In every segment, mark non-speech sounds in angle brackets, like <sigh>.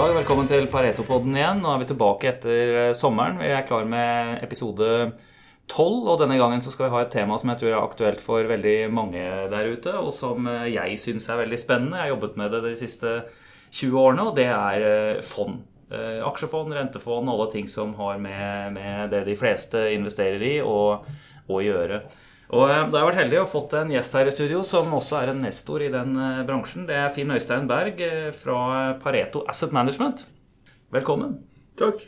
Dag, velkommen til Pareto-podden igjen. Nå er vi tilbake etter eh, sommeren. Vi er klar med episode 12, og denne gangen så skal vi ha et tema som jeg tror er aktuelt for veldig mange der ute, og som eh, jeg syns er veldig spennende. Jeg har jobbet med det de siste 20 årene, og det er eh, fond. Aksjefond, rentefond, alle ting som har med, med det de fleste investerer i, og å gjøre. Og Da har jeg vært heldig og fått en gjest her i studio som også er en nestor i den eh, bransjen. Det er Finn Øystein Berg eh, fra Pareto Asset Management. Velkommen. Takk.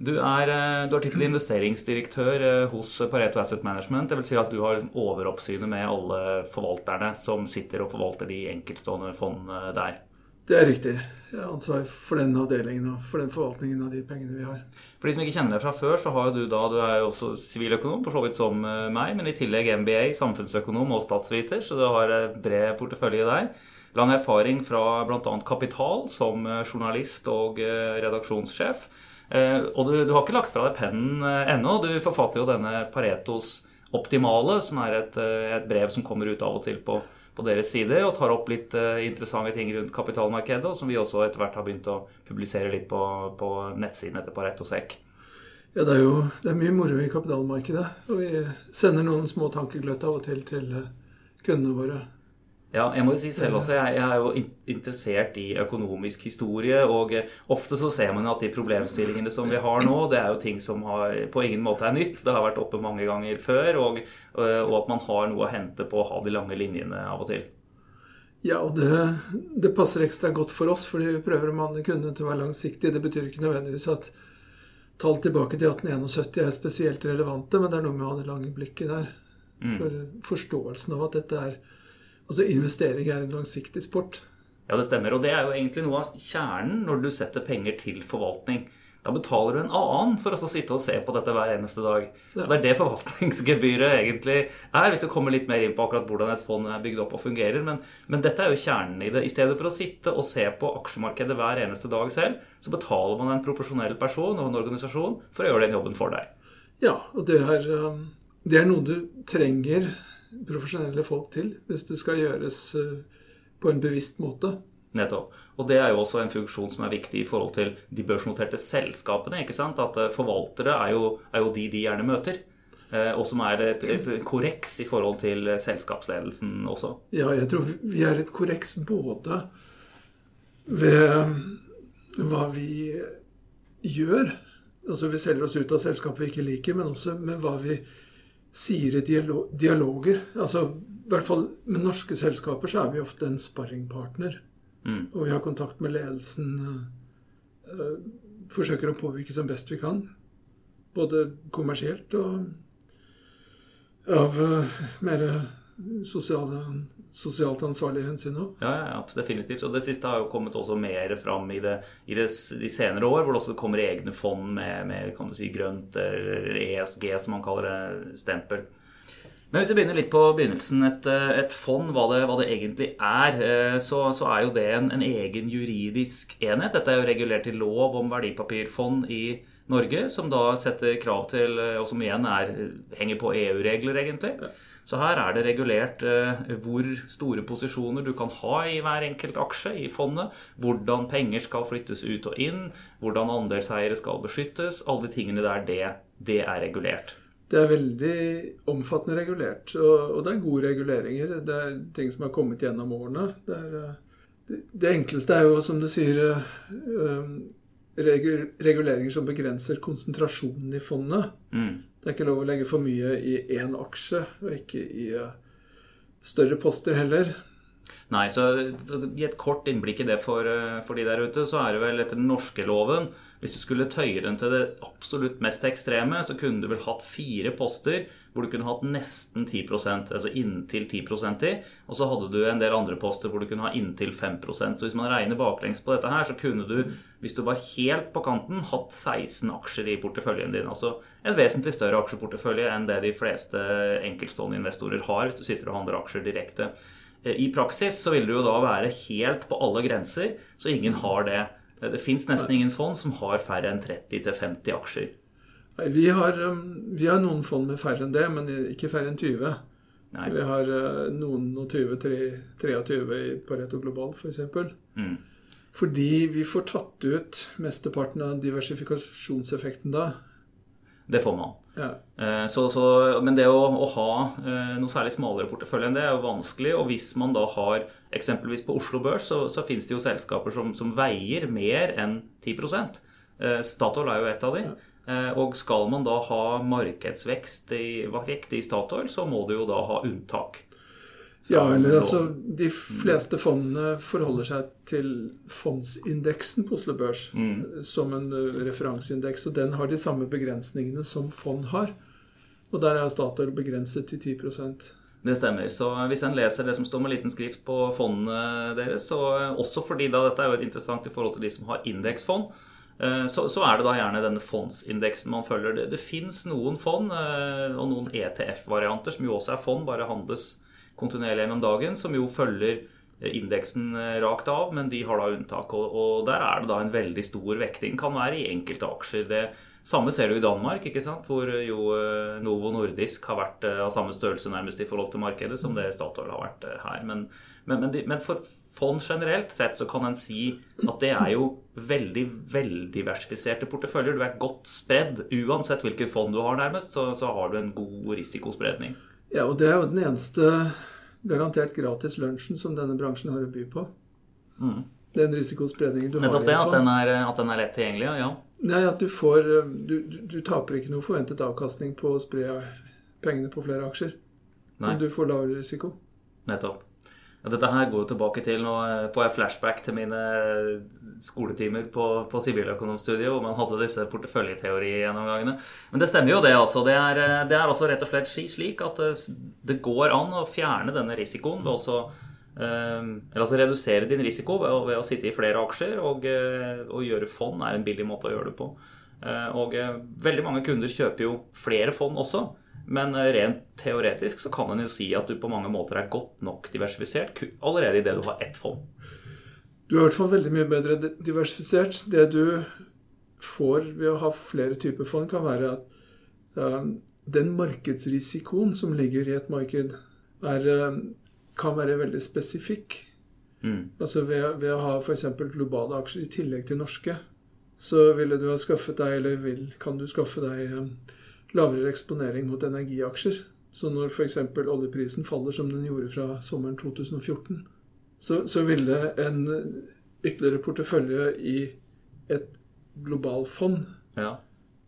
Du er, eh, du har tittel investeringsdirektør hos Pareto Asset Management. Det vil si at du har overoppsynet med alle forvalterne som sitter og forvalter de enkeltstående fondene der. Det er riktig. Ansvar for den avdelingen og for den forvaltningen av de pengene vi har. For de som ikke kjenner deg fra før, så har du da, du er jo også siviløkonom, for så vidt som eh, meg, men i tillegg MBA, samfunnsøkonom og statsviter, så du har bred portefølje der. Lang erfaring fra bl.a. Kapital som eh, journalist og eh, redaksjonssjef. Og du, du har ikke lagt fra deg pennen ennå. Du forfatter jo denne Paretos Optimale, som er et, et brev som kommer ut av og til på på deres sider og tar opp litt uh, interessante ting rundt kapitalmarkedet, og som vi også etter hvert har begynt å publisere litt på, på nettsiden etter Pareto Sec. Ja, det er jo det er mye moro i kapitalmarkedet. Og vi sender noen små tankegløtt av og til til eh, kundene våre. Ja, jeg må jo si selv også, jeg, er jo interessert i økonomisk historie. Og eh, ofte så ser man at de problemstillingene som vi har nå, det er jo ting som har, på ingen måte er nytt. Det har vært oppe mange ganger før. Og, eh, og at man har noe å hente på å ha de lange linjene av og til. Ja, og det, det passer ekstra godt for oss, fordi vi prøver å manne kundene til å være langsiktige. Det betyr ikke nødvendigvis at tall tilbake til 1871 er spesielt relevante, men det er noe med å ha det lange blikket der. Mm. For forståelsen av at dette er Altså investering er en langsiktig sport. Ja, det stemmer. Og det er jo egentlig noe av kjernen når du setter penger til forvaltning. Da betaler du en annen for å sitte og se på dette hver eneste dag. Ja. Det er det forvaltningsgebyret egentlig er, hvis vi kommer litt mer inn på akkurat hvordan et fond er bygd opp og fungerer. Men, men, dette er jo kjernen i det. I stedet for å sitte og se på aksjemarkedet hver eneste dag selv, så betaler man en profesjonell person og en organisasjon for å gjøre den jobben for deg. Ja, og det er, um, det er noe du trenger profesjonelle folk til hvis det skal gjøres eh, på en bevisst måte. Nettopp. Og det er jo også en funksjon som er viktig i forhold til de børsnoterte selskapene. ikke sant? At eh, forvaltere er jo, er jo de de gjerne møter. Eh, og som er et, et korreks i forhold til selskapsledelsen også. Ja, jeg tror vi er et korreks både ved hva vi gjør. Altså vi selger oss ut av selskapet vi ikke liker, men også med hva vi sier i dialoger. Altså, I hvert fall med norske selskaper så er vi ofte en sparringpartner. Mm. Og vi har kontakt med ledelsen. Øh, forsøker å påvirke som best vi kan. Både kommersielt og av øh, mer sosiale sosialt ansvarlige hensyn òg. Ja, ja, definitivt. Og det siste har jo kommet også mer fram i, det, i det, de senere år, hvor det også kommer egne fond med, med kan du si, grønt eller ESG, som man kaller det, stempel. Men hvis vi begynner litt på begynnelsen, et, et fond, hva det, hva det, egentlig er, eh, så, så, er jo det en, en, egen juridisk enhet. Dette er jo regulert i lov om verdipapirfond i Norge, som da setter krav til, og som igjen er, henger på EU-regler, egentlig. Ja. Så her er det regulert eh, hvor store posisjoner du kan ha i hver enkelt aksje i fondet. Hvordan penger skal flyttes ut og inn. Hvordan andelseiere skal beskyttes. Alle de tingene der, det, det er regulert. Det er veldig omfattende regulert, og, det er gode reguleringer. Det er ting som har kommet gjennom årene. Det, er, eh, det, enkleste er jo, som du sier, uh, reguleringer som begrenser konsentrasjonen i fondet. Mm. Det er ikke lov å legge for mye i én aksje, og ikke i uh, større poster heller. Nei, så gi et kort innblikk i det for, eh, for, de der ute, så er det vel etter den norske loven Hvis du skulle tøye den til det absolutt mest ekstreme, så kunne du vel hatt fire poster hvor du kunne hatt nesten 10% altså inntil 10 i. Og så hadde du en del andre poster hvor du kunne ha inntil 5% Så hvis man regner baklengs på dette her, så kunne du, hvis du var helt på kanten, hatt 16 aksjer i porteføljen din. Altså en vesentlig større aksjeportefølje enn det de fleste enkeltstående investorer har hvis du sitter og handler aksjer direkte. Eh, I praksis så vil det jo da være helt på alle grenser, så ingen har det. Det fins nesten ingen fond som har færre enn 30-50 aksjer. Vi har, um, vi har, noen fond med færre enn det, men ikke færre enn 20. Nei. Vi har uh, noen og 20, 23 i Pareto Global f.eks. Mm. Fordi vi får tatt ut mesteparten av diversifikasjonseffekten da. Det får man. Ja. Eh, Så, så, men det å, å ha eh, noe særlig smalere portefølje enn det er jo vanskelig. Og hvis man da har eksempelvis på Oslo Børs, så, så finnes det jo selskaper som, som veier mer enn 10 Eh, Statoil er jo et av de. Eh, Og skal man da ha markedsvekst i, vekt i Statoil, så må du jo da ha unntak. Ja, eller altså De fleste fondene forholder seg til fondsindeksen på Oslo Børs som en ø, referanseindeks, og den har de samme begrensningene som fond har. Og der er Statoil begrenset til 10% Det stemmer. Så hvis en leser det som står med liten skrift på fondene deres, så også fordi da dette er jo et interessant i forhold til de som har indeksfond, eh, så, så er det da gjerne denne fondsindeksen man følger. Det, det fins noen fond eh, og noen ETF-varianter som jo også er fond, bare handles kontinuerlig gjennom dagen, som jo følger eh, indeksen eh, rakt av, men de har da unntak. Og, og der er det da en veldig stor vekting. Kan være i enkelte aksjer. Det samme ser du i Danmark, ikke sant? hvor jo eh, Novo Nordisk har vært eh, av samme størrelse nærmest i forhold til markedet som det Statoil har vært eh, her. Men, men, men, men for fond generelt sett så kan en si at det er jo veldig veldiversifiserte porteføljer. Du er godt spredd. Uansett hvilket fond du har, nærmest, så, så har du en god risikospredning. Ja, og det er jo den eneste garantert gratis lunsjen som denne bransjen har å by på. Den risikospredningen du har. Nettopp det, at den er, at den er lett tilgjengelig. ja. Nei, at du får du, du, du taper ikke noe forventet avkastning på å spre pengene på flere aksjer. Nei. Men du får lavere risiko. Nettopp. Dette her går jo tilbake til Nå får jeg flashback til mine skoletimer på, på siviløkonomstudiet, hvor man hadde disse porteføljeteorigjennomgangene. Men det stemmer jo, det. altså. Det er, det er også rett og slett slik at eh, det går an å fjerne denne risikoen ved også eh, eller altså redusere din risiko ved å, sitte i flere aksjer, og, eh, og gjøre fond er en billig måte å gjøre det på. Eh, Og eh, veldig mange kunder kjøper jo flere fond også. Men rent teoretisk så kan en jo si at du på mange måter er godt nok diversifisert allerede idet du har ett fond. Du er i hvert fall veldig mye bedre diversifisert. Det du får ved å ha flere typer fond, kan være at den markedsrisikoen som ligger i et marked, er, kan være veldig spesifikk. Mm. Altså ved, ved å ha f.eks. globale aksjer i tillegg til norske, så ville du ha skaffet deg, eller vil, kan du skaffe deg lavere eksponering mot energiaksjer. Så når f.eks. oljeprisen faller som den gjorde fra sommeren 2014, så, så ville en ytterligere portefølje i et globalfond Ja.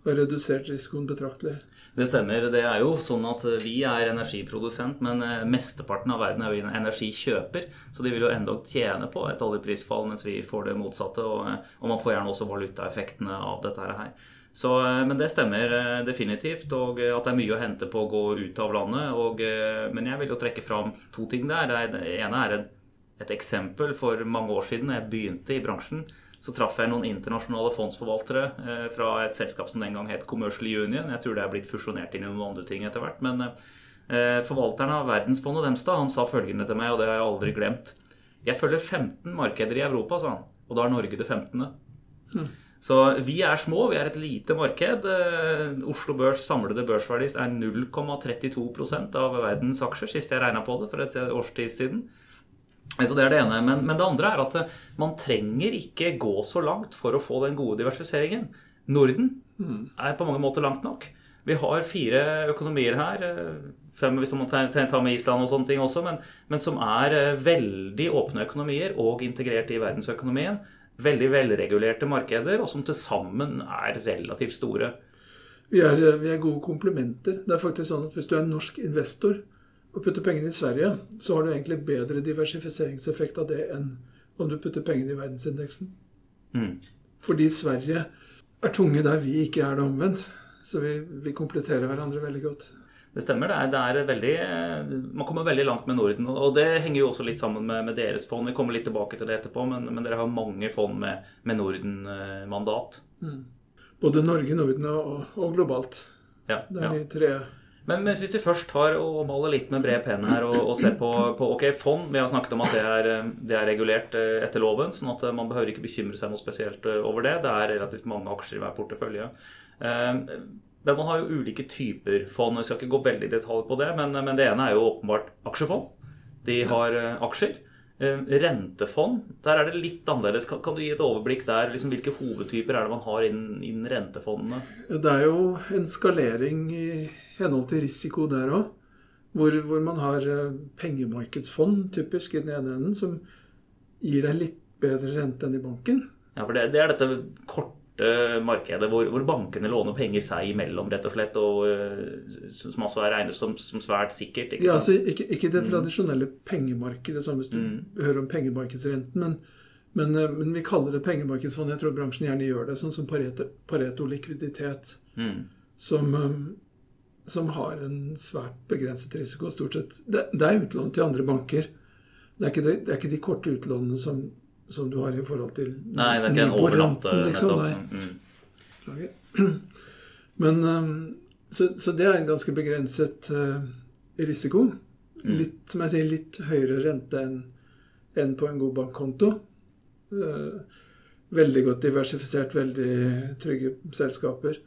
ha redusert risikoen betraktelig. Det stemmer. Det er jo sånn at vi er energiprodusent, men eh, mesteparten av verden er jo energikjøper. Så de vil jo endog tjene på et oljeprisfall, mens vi får det motsatte. Og, eh, og man får gjerne også valutaeffektene av dette her. Så, eh, men det stemmer definitivt, og at det er mye å hente på å gå ut av landet. Og, men jeg vil jo trekke fram to ting der. Det, ene er et, et eksempel. For mange år siden, jeg begynte i bransjen, så traff jeg noen internasjonale fondsforvaltere eh, fra et selskap som den gang het Commercial Union. Jeg tror det er blitt fusjonert inn i noen andre ting etter hvert. Men eh, forvalteren av Verdensfondet Demstad han sa følgende til meg, og det har jeg aldri glemt. Jeg følger 15 markeder i Europa, sa han. Og da er Norge det 15. Så vi er små, vi er et lite marked. Eh, Oslo Børs samlede børsverdi er 0,32 av verdens aksjer, sist jeg regna på det for et års tid siden. Så det er det ene. Men, men det andre er at eh, man trenger ikke gå så langt for å få den gode diversifiseringen. Norden er på mange måter langt nok. Vi har fire økonomier her, eh, fem hvis man tar med Island og sånne ting også, men, men som er eh, veldig åpne økonomier og integrert i verdensøkonomien. Veldig velregulerte markeder, og som til sammen er relativt store. Vi er, vi er gode komplementer. Det er faktisk sånn at Hvis du er en norsk investor og putte pengene i Sverige, så har du egentlig bedre diversifiseringseffekt av det enn om du putter pengene i verdensindeksen. Mm. Fordi Sverige er tunge der vi ikke er det omvendt. Så vi, vi kompletterer hverandre veldig godt. Det stemmer. Det er, det er veldig, eh, man kommer veldig langt med Norden. Og det henger jo også litt sammen med, med deres fond. Vi kommer litt tilbake til det etterpå, men, men dere har mange fond med, med Norden-mandat. Både Norge, Norden og, og globalt. Ja, Det er ja. de tre Men hvis vi først tar og maler litt med bred penn her og, og ser på, på ok, fond Vi har snakket om at det er, eh, det er regulert eh, etter loven, sånn at eh, man behøver ikke bekymre seg noe spesielt over det. Det er relativt mange aksjer i hver portefølje. Men man har jo ulike typer fond. Jeg skal ikke gå veldig i detalj på det, men, men det ene er jo åpenbart aksjefond. De har aksjer. Rentefond, der er det litt annerledes. Kan, kan du gi et overblikk der? Liksom, hvilke hovedtyper er det man har innen, innen rentefondene? Det er jo en skalering i henhold til risiko der òg. Hvor, hvor, man har eh, pengemarkedsfond, typisk, i den ene enden, som gir deg litt bedre rente enn i banken. Ja, for det, det er dette korte markedet hvor, hvor, bankene låner penger seg imellom, rett og slett, og uh, som også er regnet som, som svært sikkert. Ikke, ja, altså, ikke, ikke det mm. tradisjonelle mm. pengemarkedet, sånn hvis du mm. hører om pengemarkedsrenten, men, men, uh, men, vi kaller det pengemarkedsfond. Jeg tror bransjen gjerne gjør det, sånn som Pareto, Pareto likviditet, mm. som, som, har en svært begrenset risiko, stort sett. Det, det er utlån til andre banker. Det er ikke, det, det er ikke de korte utlånene som som du har i forhold til Nei, det er ikke en overlatte liksom. Mm. <clears throat> Men um, så, så, det er en ganske begrenset uh, risiko. Mm. Litt, som jeg sier, litt høyere rente enn en på en god bankkonto. Uh, veldig godt diversifisert, veldig trygge selskaper.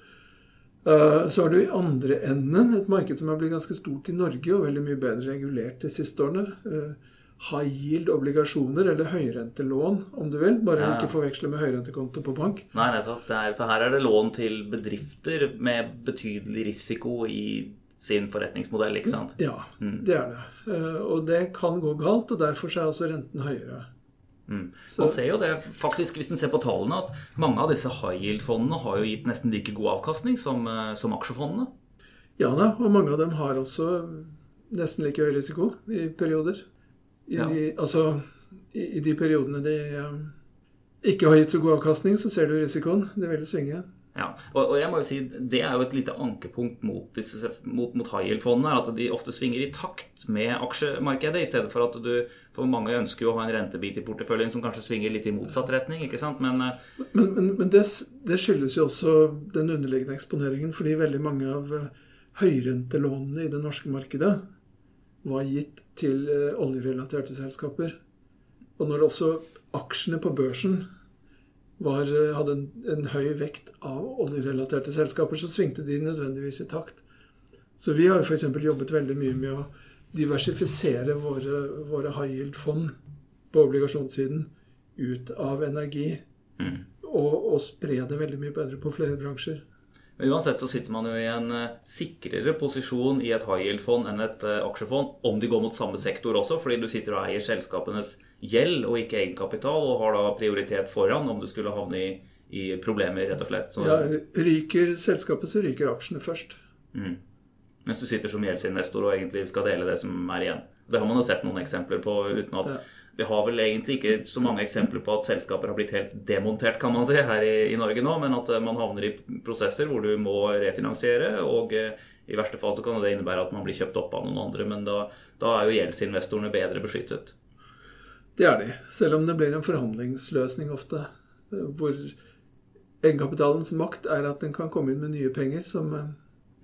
Uh, så har du i andre enden et marked som har blitt ganske stort i Norge, og veldig mye bedre regulert de siste årene. Uh, high yield-obligasjoner, eller høyrentelån, om du vil. Bare ja. ikke forveksle med høyrentekonto på bank. Nei, nettopp. for her er det lån til bedrifter med betydelig risiko i sin forretningsmodell, ikke sant? Ja, mm. det er det. Eh, og det kan gå galt, og derfor er også renten høyere. Mm. Man ser jo det faktisk, hvis en ser på tallene, at mange av disse high yield-fondene har jo gitt nesten like god avkastning som, eh, som aksjefondene. Ja da, og mange av dem har også nesten like høy risiko i perioder. I, ja. altså, i, i, de periodene de um, ikke har gitt så god avkastning, så ser du risikoen. Det vil svinge. Ja, og, og, jeg må jo si Det er jo et lite ankepunkt mot, disse, mot, mot yield-fondene. At de ofte svinger i takt med aksjemarkedet, i stedet for at du For mange ønsker jo å ha en rentebit i porteføljen som kanskje svinger litt i motsatt retning. ikke sant? Men, eh, men, men, men det, det, skyldes jo også den underliggende eksponeringen. Fordi veldig mange av eh, høyrentelånene i det norske markedet var gitt til eh, oljerelaterte selskaper. Og når også aksjene på børsen var, eh, hadde en, en, høy vekt av oljerelaterte selskaper, så svingte de nødvendigvis i takt. Så vi har f.eks. jobbet veldig mye med å diversifisere våre, våre high yield-fond på obligasjonssiden ut av energi. Mm. Og, og spre det veldig mye bedre på flere bransjer. Men uansett så sitter man jo i en uh, sikrere posisjon i et high yield-fond enn et uh, aksjefond, om de går mot samme sektor også, fordi du sitter og eier selskapenes gjeld og ikke egenkapital, og har da prioritet foran om du skulle havne i, i problemer, rett og slett. Så, ja, ryker selskapet, så ryker aksjene først. Mm. Mens du sitter som gjeldsinvestor og egentlig skal dele det som er igjen. Det har man jo sett noen eksempler på uten at ja vi har vel egentlig ikke så mange eksempler på at selskaper har blitt helt demontert kan man si, her i, i, Norge nå, men at eh, man havner i prosesser hvor du må refinansiere. Og eh, i verste fall så kan det innebære at man blir kjøpt opp av noen andre. Men da, da er jo gjeldsinvestorene bedre beskyttet. Det er de. Selv om det blir en forhandlingsløsning ofte. Hvor egenkapitalens makt er at den kan komme inn med nye penger som, eh,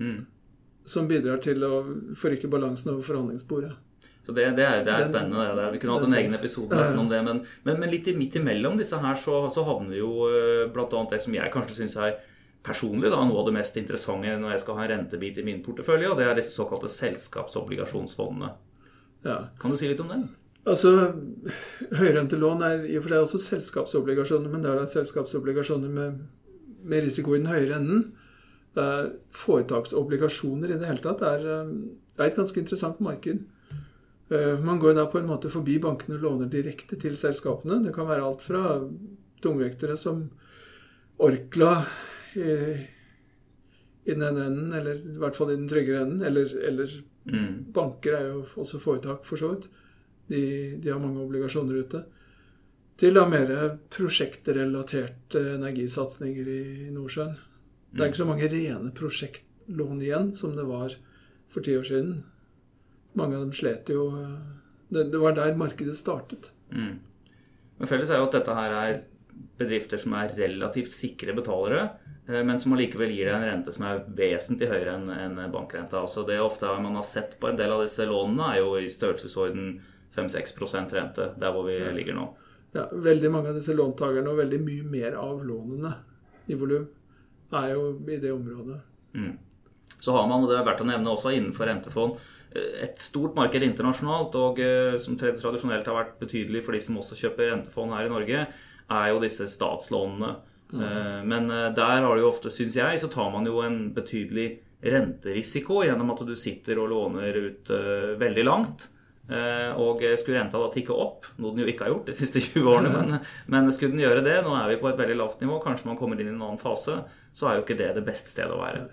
mm. som bidrar til å forrykke balansen over forhandlingsbordet. Så det, det, er, det er, spennende. Det. Vi kunne hatt en egen episode nesten om det. Men, men, men litt midt imellom disse her så, så havner jo uh, bl.a. det som jeg kanskje syns er personlig da, noe av det mest interessante når jeg skal ha en rentebit i min portefølje, og det er disse såkalte selskapsobligasjonsfondene. Ja. Kan du si litt om det? Altså, Høyrentelån er i og for seg også selskapsobligasjoner, men det er selskapsobligasjoner med, med risiko i den høyere enden. Foretaksobligasjoner i det hele tatt er, eh, er et ganske interessant marked. Eh, man går da på en måte forbi bankene og låner direkte til selskapene. Det kan være alt fra tungvektere som Orkla i, i den ene enden, eller i hvert fall i den tryggere enden. Eller, eller mm. banker er jo også foretak, for så vidt. De, de, har mange obligasjoner ute. Til da mer prosjektrelaterte energisatsinger i Nordsjøen. Det er ikke så mange rene prosjektlån igjen som det var for ti år siden. Mange av dem slet jo Det, det var der markedet startet. Mm. Men felles er jo at dette her er bedrifter som er relativt sikre betalere, eh, men som allikevel gir deg en rente som er vesentlig høyere enn bankrenta. Altså det ofte man har sett på en del av disse lånene, er jo i størrelsesorden 5-6 rente, der hvor vi ligger nå. Ja, Veldig mange av disse låntakerne, og veldig mye mer av lånene i volum, er jo i det området. Mm. Så har man, og det er verdt å nevne også innenfor rentefond, et stort marked internasjonalt, og eh, som tradisjonelt har vært betydelig for de som også kjøper rentefond her i Norge, er jo disse statslånene. Mm. Men der har det jo ofte, syns jeg, så tar man jo en betydelig renterisiko gjennom at du sitter og låner ut veldig langt. Og skulle renta da tikke opp, noe den jo ikke har gjort de <laughs> siste 20 årene, men, men, skulle den gjøre det, nå er vi på et veldig lavt nivå, kanskje man kommer inn i en annen fase, så er jo ikke det det beste stedet å være.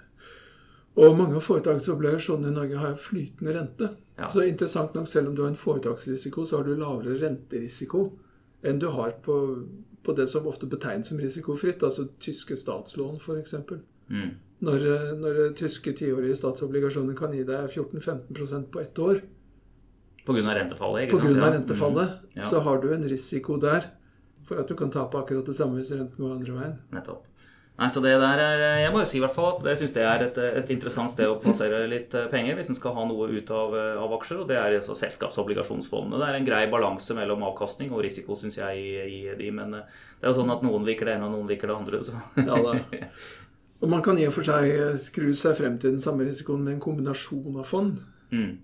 Og mange av foretaksobligasjonene i Norge har flytende rente. Ja. Så interessant nok, selv om du har en foretaksrisiko, så har du lavere renterisiko enn du har på, på det som ofte betegnes som risikofritt, altså tyske statslån f.eks. Mm. Når, når tyske tiårige statsobligasjoner kan gi deg 14-15% på ett år Pga. rentefallet? ikke sant? av rentefallet, mm. ja. så har du en risiko der for at du kan tape akkurat det samme hvis renten går andre veien. Nettopp. Nei, så det der er, Jeg må jo si i hvert fall at jeg syns det er et, et, interessant sted å plassere litt eh, penger hvis en skal ha noe ut av, eh, av aksjer, og det er altså selskapsobligasjonsfondene. Det er en grei balanse mellom avkastning og risiko, syns jeg, i, i de. Men eh, det er jo sånn at noen liker det ene, og noen liker det andre. Så. Ja, da. <laughs> Og man kan i og for seg skru seg frem til den samme risikoen med en kombinasjon av fond. Mm.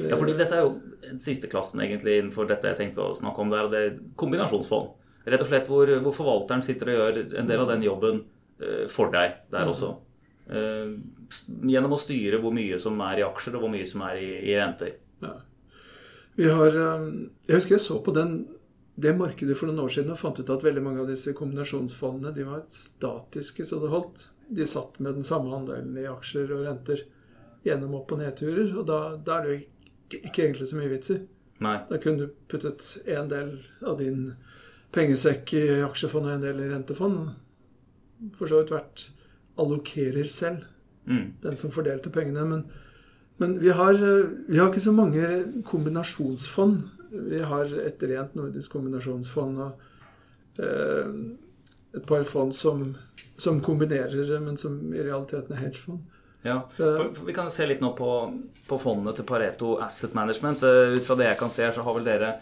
Ja, fordi dette er jo den siste klassen egentlig innenfor dette jeg tenkte å snakke om der. Det er kombinasjonsfond. Rett og slett hvor, hvor, forvalteren sitter og gjør en del av den jobben uh, for deg der mm. også. Uh, gjennom å styre hvor mye som er i aksjer, og hvor mye som er i, i renter. Ja. Vi har, um, jeg husker jeg så på den, det markedet for noen år siden og fant ut at veldig mange av disse kombinasjonsfondene de var statiske så det holdt. De satt med den samme andelen i aksjer og renter gjennom opp- og nedturer. Og da, da er det jo ikke, egentlig så mye vits i. Nei. Da kunne du puttet en del av din pengesekk i aksjefond og en del i rentefond. For så vidt vært allokerer selv, mm. den som fordelte pengene. Men, men vi, har, vi, har, ikke så mange kombinasjonsfond. Vi har et rent nordisk kombinasjonsfond og eh, et par fond som, som, kombinerer, men som i realiteten er hedgefond. Ja, for, for Vi kan se litt nå på, på fondene til Pareto Asset Management. Uh, ut fra det jeg kan se her, så har vel dere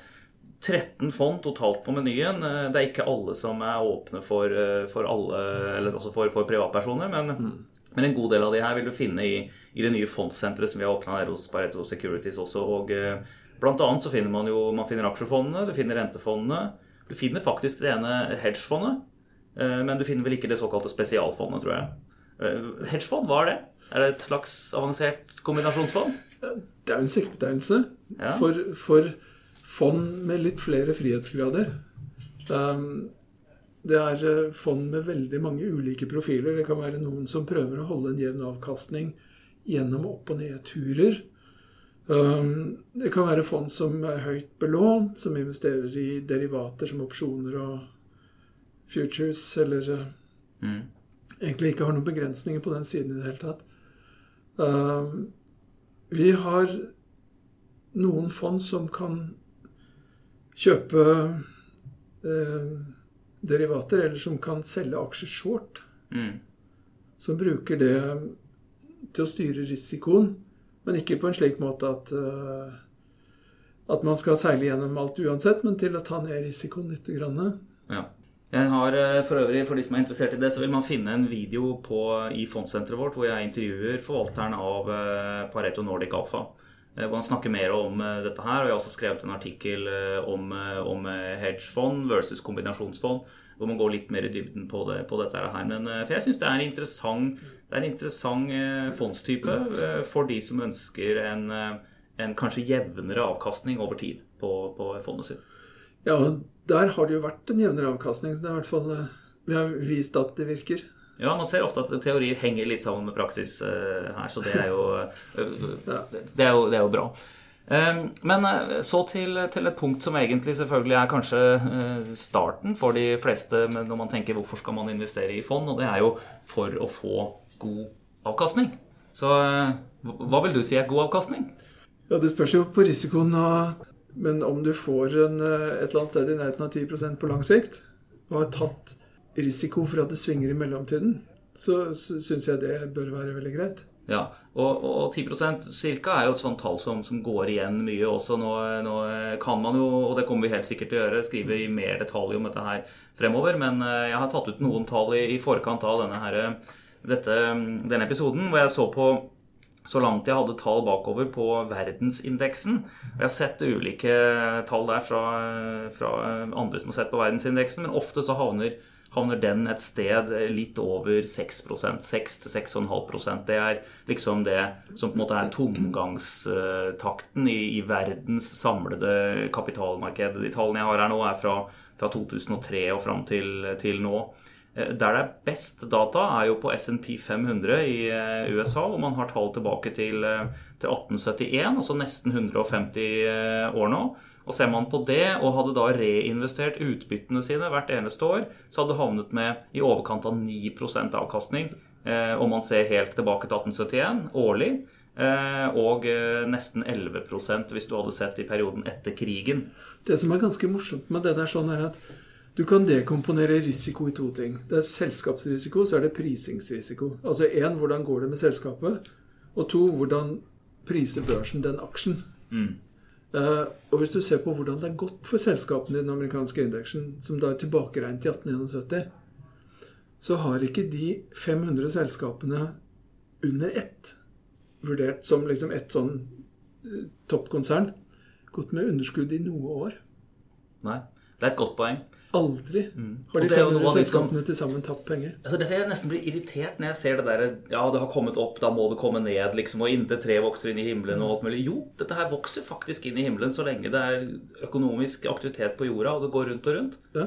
13 fond totalt på menyen. Eh, det er ikke alle som er åpne for, eh, for, alle, altså for, for privatpersoner, men, mm. men, en god del av de her vil du finne i, i det nye fondsenteret som vi har åpna her hos Pareto Securities også. og eh, Blant annet så finner man jo man finner aksjefondene, du finner rentefondene. Du finner faktisk det ene hedgefondet, men du finner vel ikke det såkalte spesialfondet, tror jeg. Hedgefond, hva er det? Er det et slags avansert kombinasjonsfond? Det er jo en siktebetegnelse. Ja. For, for fond med litt flere frihetsgrader. Um, det er eh, fond med veldig mange ulike profiler. Det kan være noen som prøver å holde en jevn avkastning gjennom opp- og nedturer. Um, det kan være fond som er høyt belånt, som investerer i derivater som opsjoner og futures, eller eh, mm. egentlig ikke har noen begrensninger på den siden i det hele tatt. Um, vi har noen fond som kan kjøpe eh, derivater, eller som kan selge aksjer short. Mm. Som bruker det til å styre risikoen, men ikke på en slik måte at, uh, at man skal seile gjennom alt uansett, men til å ta ned risikoen litt. Ja. Jeg har eh, For øvrig, for de som er interessert i det, så vil man finne en video på, i fondssenteret vårt hvor jeg intervjuer forvalteren av Pareto Nordic Alpha. Eh, hvor han snakker mer om eh, dette her. Og jeg har også skrevet en artikkel eh, om, om hedgefond versus kombinasjonsfond. Hvor man går litt mer i dybden på, det, på dette her. Men, for jeg syns det er en interessant, det er en interessant fondstype for de som ønsker en, en kanskje jevnere avkastning over tid på, på fondet sitt. Ja, der har det jo vært en jevnere avkastning. Så det er i hvert fall Vi har vist at det virker. Ja, man ser ofte at teori henger litt sammen med praksis uh, her, så det er jo, uh, det er jo, det er jo bra. Men så til, til, et punkt som egentlig selvfølgelig er kanskje starten for de fleste når man tenker hvorfor skal man investere i fond, og det er jo for å få god avkastning. Så hva vil du si er god avkastning? Ja, Det spørs jo på risikoen. Men om du får en, et eller annet sted i nærheten av 10% på lang sikt, og har tatt risiko for at det svinger i mellomtiden, så, syns jeg det bør være veldig greit. Ja, og, og 10% ca. er jo et sånt tall som, som, går igjen mye også. Nå, nå, kan man jo, og det kommer vi helt sikkert til å gjøre, skrive i mer detalj om dette her fremover. Men eh, jeg har tatt ut noen tall i, i forkant av denne, her, dette, denne episoden hvor jeg så på så langt jeg hadde tall bakover på verdensindeksen. Og jeg har sett ulike tall der fra, fra andre som har sett på verdensindeksen, men ofte så havner, havner den et sted litt over 6% 6-6,5% Det er liksom det som på en måte er tomgangstakten i, i verdens samlede kapitalmarked. De tallene jeg har her nå, er fra, fra 2003 og fram til, til nå. Eh, der det er best data, er jo på SNP 500 i eh, USA, hvor man har tall tilbake til, eh, til 1871, altså nesten 150 år nå. Og ser man på det, og hadde da reinvestert utbyttene sine hvert eneste år, så hadde det havnet med i overkant av 9% avkastning, om man ser helt tilbake til 1871, årlig. Og nesten 11% hvis du hadde sett i perioden etter krigen. Det som er ganske morsomt med det der, sånn er at du kan dekomponere risiko i to ting. Det er selskapsrisiko, så er det prisingsrisiko. Altså én, hvordan går det med selskapet? Og to, hvordan priser børsen den aksjen? Mm. Uh, og hvis du ser på hvordan det er gått for selskapene i den amerikanske indeksen, som da er tilbakeregnet i 1871, så har ikke de 500 selskapene under ett, vurdert som liksom ett sånn uh, toppkonsern, gått med underskudd i noe år. Nei. Det er et godt poeng. Aldri mm. har de 500 selskapene til sammen tapt penger. Altså derfor jeg nesten blir irritert når jeg ser det der Ja, det har kommet opp, da må det komme ned, liksom. Og inntil tre vokser inn i himmelen og alt mulig. Jo, dette her vokser faktisk inn i himmelen så lenge det er økonomisk aktivitet på jorda, og det går rundt og rundt. Ja.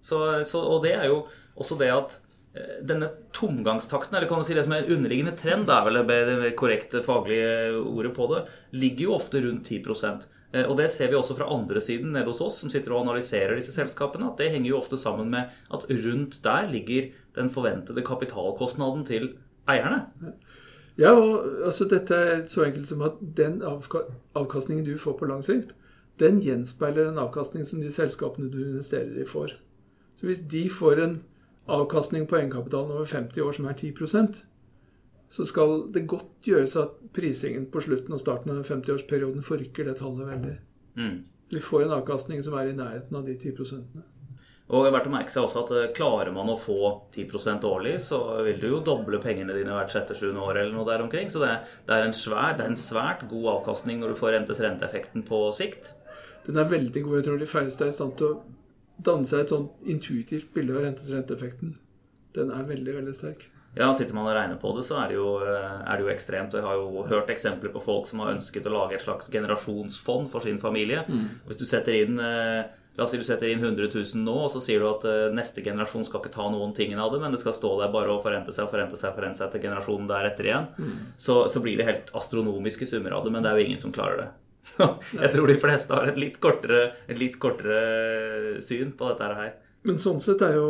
Så, så, og det er jo også det at eh, denne tomgangstakten, eller kan du si det som er en underliggende trend, det er vel det korrekte faglige ordet på det, ligger jo ofte rundt 10 Eh, og det ser vi også fra andre siden nede hos oss, som sitter og analyserer disse selskapene. at Det henger jo ofte sammen med at rundt der ligger den forventede kapitalkostnaden til eierne. Ja, og altså dette er så enkelt som at den avkastningen du får på lang sikt, den gjenspeiler den avkastning som de selskapene du investerer i, får. Så hvis de får en avkastning på egenkapitalen over 50 år som er 10 så skal det godt gjøres at prisingen på slutten og starten av 50-årsperioden forrykker det tallet veldig. Mm. Vi får en avkastning som er i nærheten av de 10 prosentene. Og det er verdt å merke seg også at eh, Klarer man å få 10% årlig, så vil du jo doble pengene dine hvert sjette-sjuende år. eller noe der omkring. Så det, det, er svær, det, er en svært god avkastning når du får rentes-renteeffekten på sikt. Den er veldig god. Jeg tror de færreste er i stand til å danne seg et sånt intuitivt bilde av rentes-renteeffekten. Den er veldig, veldig sterk. Ja, Sitter man og regner på det, så er det, jo, er det jo ekstremt. Jeg har jo hørt eksempler på folk som har ønsket å lage et slags generasjonsfond for sin familie. Mm. Hvis du setter inn eh, La oss si du setter inn 100 000 nå, og så sier du at eh, neste generasjon skal ikke ta noen ting av det, men det skal stå der bare og forente seg og forente seg forente seg til generasjonen deretter igjen. Mm. Så, så, blir det helt astronomiske summer av det, men det er jo ingen som klarer det. <laughs> Så jeg tror de fleste har et litt kortere, et litt kortere syn på dette her. Men sånn sett er jo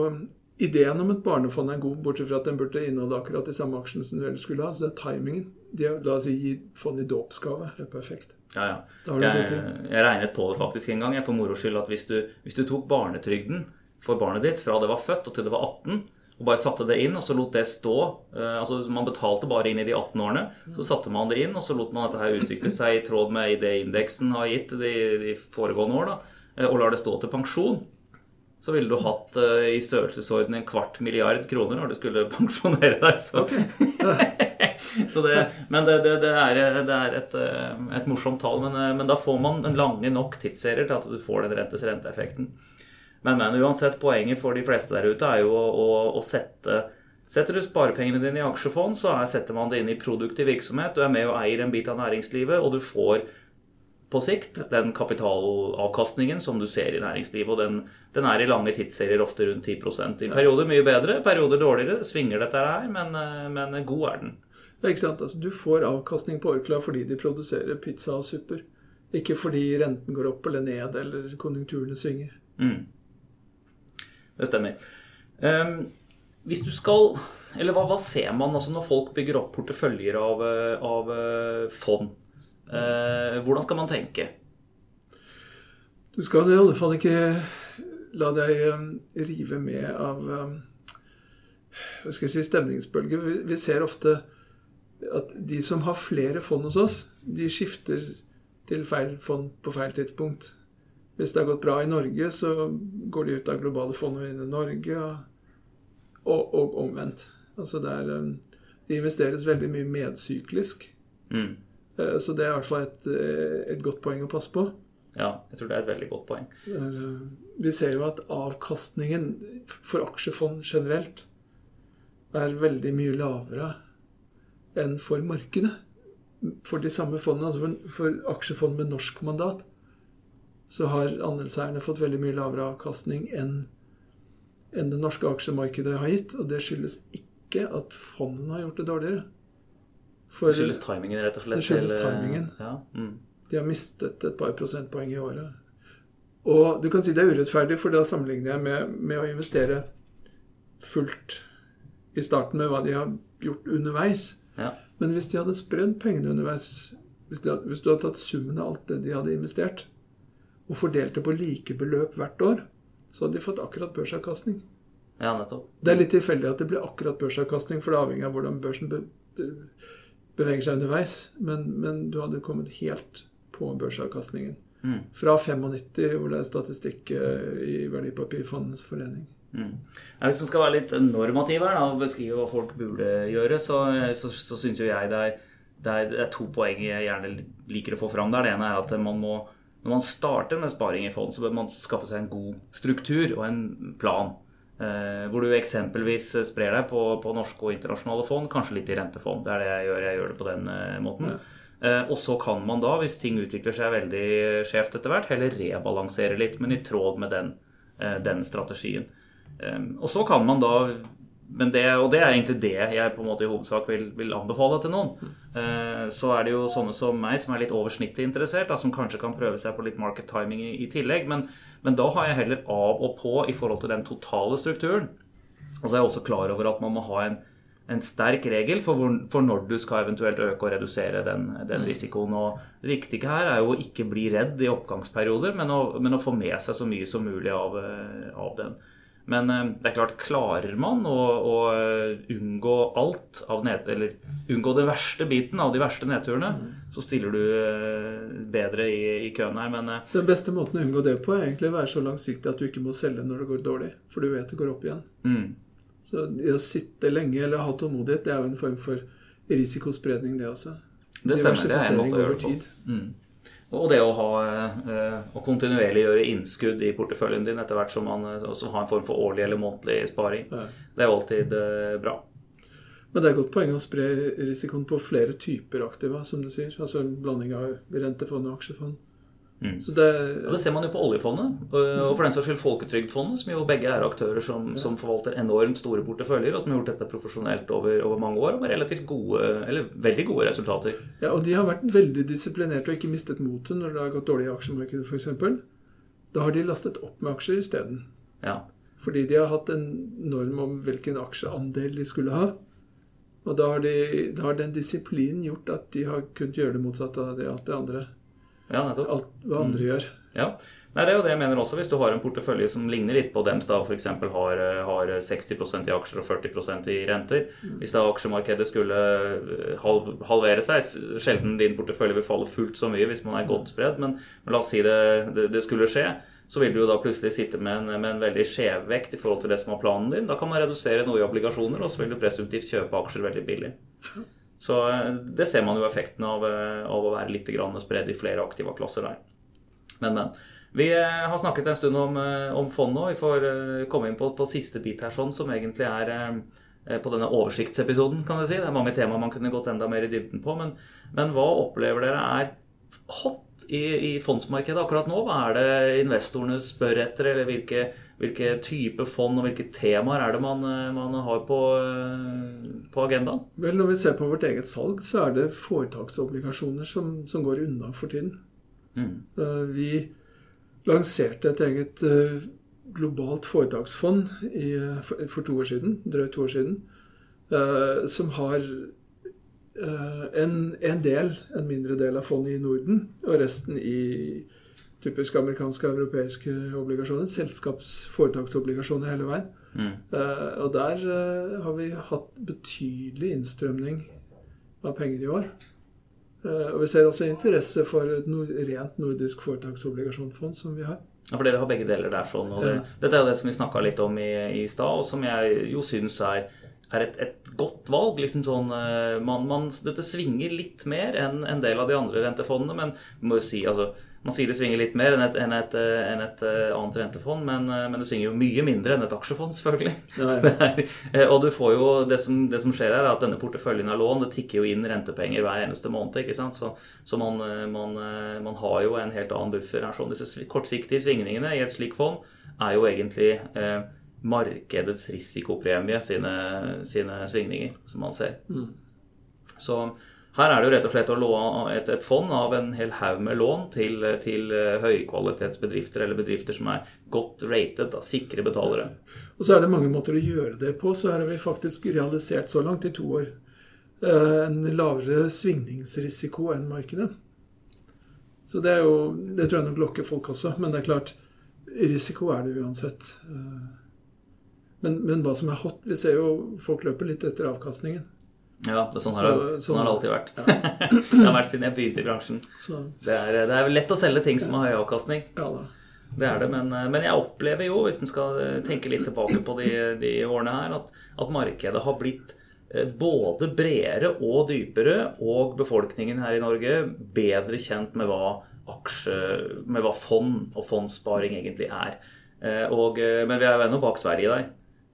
Ideen om et barnefond er god, bortsett fra at den burde inneholde akkurat de samme aksjene som du ellers skulle ha. Så det er timingen. De, la oss si gi fond i dåpsgave. er perfekt. Ja, ja. Jeg, jeg, regnet på det faktisk en gang jeg for moro skyld at hvis du, hvis du, tok barnetrygden for barnet ditt fra det var født og til det var 18, og bare satte det inn, og så lot det stå uh, altså Man betalte bare inn i de 18 årene. Så satte man det inn, og så lot man dette her utvikle seg i tråd med det indeksen har gitt de, de foregående år, da, uh, og lar det stå til pensjon så ville du hatt uh, i størrelsesorden en kvart milliard kroner når du skulle <laughs> pensjonere deg. Så, okay. <laughs> så det, men det, det, det, er, det er et, eh, et, morsomt tall. Men, eh, men, da får man en lange nok tidsserier til at du får den rentes renteeffekten. Men, men uansett, poenget for de fleste der ute er jo å, å, å sette Setter du sparepengene dine i aksjefond, så er, setter man det inn i produktiv virksomhet. Du er med og eier en bit av næringslivet, og du får på sikt, den kapitalavkastningen som du ser i næringslivet. Og den, den er i lange tidsserier ofte rundt 10% I perioder mye bedre, perioder dårligere. Svinger dette her, men, eh, men god er den. Ja, ikke sant? Altså, du får avkastning på Orkla fordi de produserer pizza og supper. Ikke fordi renten går opp eller ned eller konjunkturene svinger. Mm. Det stemmer. Um, hvis du skal Eller hva, hva, ser man altså når folk bygger opp porteføljer av, eh, av eh, fond? Eh, hvordan skal man tenke? Du skal i alle fall ikke la deg um, rive med av um, hva skal jeg si, stemningsbølger. Vi, ser ofte at de som har flere fond hos oss, de skifter til feil fond på feil tidspunkt. Hvis det har gått bra i Norge, så går de ut av globale fond og inn i Norge, og, og, og omvendt. Altså der, um, det investeres veldig mye medsyklisk Mm. Eh, Så det er i hvert fall et, eh, et godt poeng å passe på. Ja, jeg tror det er et veldig godt poeng. Eh, Vi ser jo at avkastningen for aksjefond generelt er veldig mye lavere enn for markedet. For de samme fondene, altså for, for aksjefond med norsk mandat, så har andelseierne fått veldig mye lavere avkastning enn enn det norske aksjemarkedet har gitt. Og det skyldes ikke at fondene har gjort det dårligere. For Det skyldes timingen, rett og slett. Det skyldes eh, timingen. Ja. Mm. de har mistet et par prosentpoeng i året. Og du kan si det er urettferdig, for da sammenligner jeg med, med å investere fullt i starten med hva de har gjort underveis. Ja. Men hvis de hadde spredd pengene underveis, hvis, de, hvis du hadde tatt summen av alt det de hadde investert, og fordelt det på like beløp hvert år, så hadde de fått akkurat børsavkastning. ja, nettopp. Det er litt tilfeldig at det blir akkurat børsavkastning, for det avhenger av hvordan børsen beveger seg underveis. Men, men du hadde kommet helt på børsavkastningen. Mm. Fra 95, hvor det er statistikk eh, i Verdipapirfondets forening. Mm. Hvis man skal være litt normativ her da, og beskrive hva folk burde gjøre, så, så, så syns jo jeg det er, det, er, det er to poeng jeg gjerne liker å få fram der. Det ene er at man må, når man starter med sparing i fond, så bør man skaffe seg en god struktur og en plan. Eh, hvor du eksempelvis sprer deg på, på norske og internasjonale fond, kanskje litt i rentefond. Det er det jeg gjør. Jeg gjør det på den eh, måten. Ja. og så kan man da, hvis ting utvikler seg veldig skjevt etter hvert, heller rebalansere litt, men i tråd med den, eh, den strategien. Eh, og så kan man da det, Og det er egentlig det jeg på en måte i hovedsak vil, vil anbefale til noen. Eh, så er det jo sånne som meg, som er litt over snittet interessert, da, som kanskje kan prøve seg på litt market timing i, i tillegg. Men, men da har jeg heller av og på i forhold til den totale strukturen. Og så er jeg også klar over at man må ha en, en sterk regel for, hvor, for når du skal eventuelt øke og redusere den, den risikoen. Og det viktige her er jo å ikke bli redd i oppgangsperioder, men å, men å få med seg så mye som mulig av, eh, av den. Men eh, det er klart, klarer man å, å eh, unngå alt av ned, Eller unngå den verste biten av de verste nedturene, så stiller du eh, bedre i, i køen her. Men Den beste måten å unngå det på er egentlig å være så langsiktig at du ikke må selge når det går dårlig. For du vet det går opp igjen. mm, Så det å sitte lenge eller ha tålmodighet, det er jo en form for risikospredning, det også. det stemmer. Det er en måte å gjøre det på. Mm. Og det å ha eh, å kontinuerlig gjøre innskudd i porteføljen din etter hvert som man eh, også har en form for årlig eller månedlig sparing, Ja. det er jo alltid eh, bra. Men det er godt poeng å spre risikoen på flere typer aktiva, som du sier. Altså en blanding av rentefond og aksjefond. Mm. Så det, Og det ser man jo på oljefondet, og og for den saks skyld Folketrygdfondet, som jo begge er aktører som, som forvalter enormt store porteføljer, og som har gjort dette profesjonelt over, over mange år, og med relativt gode, eller veldig gode resultater. ja, og de har vært veldig disiplinerte og ikke mistet motet når det har gått dårlig i aksjemarkedet, f.eks. Da har de lastet opp med aksjer isteden. Ja. Fordi de har hatt en norm om hvilken aksjeandel de skulle ha. Og da har, de, da har den disiplinen gjort at de har kunnet gjøre det motsatte av det, alt det andre. Ja, nettopp. Alt hva andre gjør. Ja. Nei, det er jo det jeg mener også. Hvis du har en portefølje som ligner litt på dems, da f.eks. Har, eh, har 60% i aksjer og 40% i renter Hvis da aksjemarkedet skulle eh, halv, halvere seg Sjelden din portefølje vil falle fullt så mye hvis man er godt spredd, men, men la oss si det, det, det skulle skje. Så vil du jo da plutselig sitte med en, med en veldig skjevvekt i forhold til det som var planen din. Da kan man redusere noe i obligasjoner, og så vil du presumptivt kjøpe aksjer veldig billig. Så eh, det ser man jo effekten av, eh, av å være litt spredd i flere aktive klasser der. Men, men. Vi eh, har snakket en stund om, om fond nå. Vi får komme inn på, på siste bit her, sånn, som egentlig er på denne oversiktsepisoden. kan jeg si. Det er mange temaer man kunne gått enda mer i dybden på. Men, men hva opplever dere er hot i, i fondsmarkedet akkurat nå? Hva er det investorene spør etter? Eller hvilke, hvilke type fond og hvilke temaer er det man, eh, man har på, eh, på agendaen? Vel, Når vi ser på vårt eget salg, så er det foretaksobligasjoner som, som går unna for tiden. Mm. Eh, Vi lanserte et eget globalt foretaksfond i, for, for to år siden, drøyt to år siden, som har en, en del, en mindre del av fondet i Norden, og resten i typisk amerikanske og europeiske obligasjoner. Selskapsforetaksobligasjoner hele veien. Mm. Uh, og der uh, har vi hatt betydelig innstrømning av penger i år. Uh, og vi ser også interesse for et nord rent nordisk foretaksobligasjonsfond som vi har. Ja, for dere har begge deler der sånn. Og det. Dette er jo det som vi snakka litt om i, i stad, og som jeg jo syns er er et, et godt valg. Liksom sånn, eh, man, man, dette svinger litt mer enn en del av de andre rentefondene, men må si, altså, man sier det svinger litt mer enn et, enn et, eh, enn et eh, annet rentefond, men, men, det svinger jo mye mindre enn et aksjefond, selvfølgelig. Ja, ja. <laughs> og du får jo, det som, det som, skjer her, er at denne porteføljen av lån det tikker jo inn rentepenger hver eneste måned. ikke sant? Så, så man, man, man, har jo en helt annen buffer her. Sånn, disse kortsiktige svingningene i et slikt fond er jo egentlig eh, markedets risikopremie sine, sine, svingninger, som man ser. Mm. Så her er det jo rett og slett å låne et, et fond av en hel haug med lån til, til eh, høykvalitetsbedrifter eller bedrifter som er godt rated, da, sikre betalere. Og så er det mange måter å gjøre det på. Så her har vi faktisk realisert så langt i to år eh, en lavere svingningsrisiko enn markedet. Så det, jo, det tror jeg nok lokker folk også. Men det er klart, risiko er det uansett. Eh, men, men, hva som er hot Vi ser jo folk løper litt etter avkastningen. Ja, det sånn, har, det, sånn har det alltid vært. Ja. <laughs> det har vært siden jeg begynte i bransjen. Det er, det er, lett å selge ting som har høy avkastning. Ja, da. Det er det, men, men, jeg opplever jo, hvis en skal tenke litt tilbake på de, de årene her, at, at, markedet har blitt eh, både bredere og dypere, og befolkningen her i Norge bedre kjent med hva aksje, med hva fond og fondssparing egentlig er. Eh, og, eh, men vi er jo ennå bak Sverige der.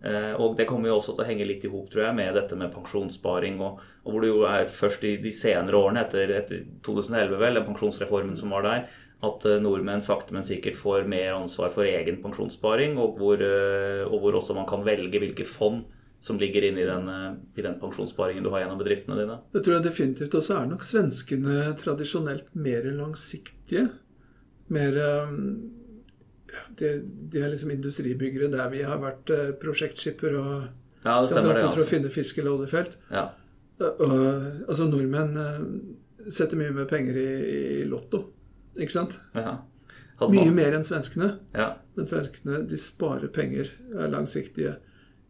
Eh, og det kommer jo også til å henge litt i hop, tror jeg, med dette med pensjonssparing. Og, og, hvor det jo er først i de senere årene, etter, etter 2011, vel, den pensjonsreformen som var der, at eh, nordmenn sakte, men sikkert får mer ansvar for egen pensjonssparing, og hvor, eh, og hvor også man kan velge hvilke fond som ligger inne i den, i den pensjonssparingen du har gjennom bedriftene dine. Det tror jeg definitivt. Og så er nok svenskene tradisjonelt mer langsiktige. Mer de, de, er liksom industribyggere der vi har vært eh, prosjektskipper og ja, det stemmer det, altså. for å finne fisk eller oljefelt. Ja. Og, altså, nordmenn uh, setter mye mer penger i, i Lotto, ikke sant? Ja. Mye mer enn svenskene. Ja. Men svenskene de sparer penger, er langsiktige,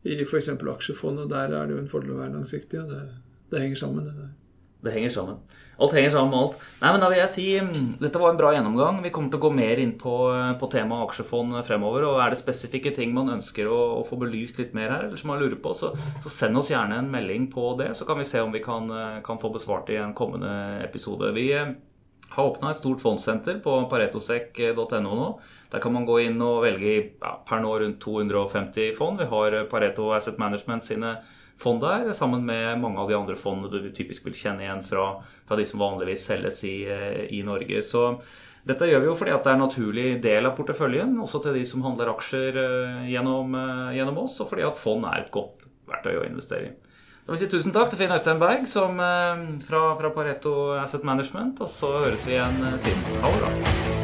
i f.eks. aksjefond. Og der er det jo en fordel å være langsiktig. og det, det henger sammen. Det, det henger sammen. Alt henger sammen med alt. Nei, men da vil jeg si mm, Dette var en bra gjennomgang. Vi kommer til å gå mer inn på, på temaet aksjefond fremover. og Er det spesifikke ting man ønsker å, å, få belyst litt mer her, eller som man lurer på, så, så, send oss gjerne en melding på det. Så kan vi se om vi kan, kan få besvart i en kommende episode. Vi eh, har åpna et stort fondssenter på paretosek.no nå. Der kan man gå inn og velge ja, per nå rundt 250 fond. Vi har Pareto Asset Management sine fond der, sammen med mange av de andre fondene du typisk vil kjenne igjen fra, fra de som vanligvis selges i, eh, i, Norge. Så dette gjør vi jo fordi at det er en naturlig del av porteføljen, også til de som handler aksjer eh, gjennom, eh, gjennom oss, og fordi at fond er et godt verktøy å investere i. Da vil jeg si tusen takk til Finn Øystein Berg som, fra, fra Pareto Asset Management, og så høres vi igjen siden. Ha det bra.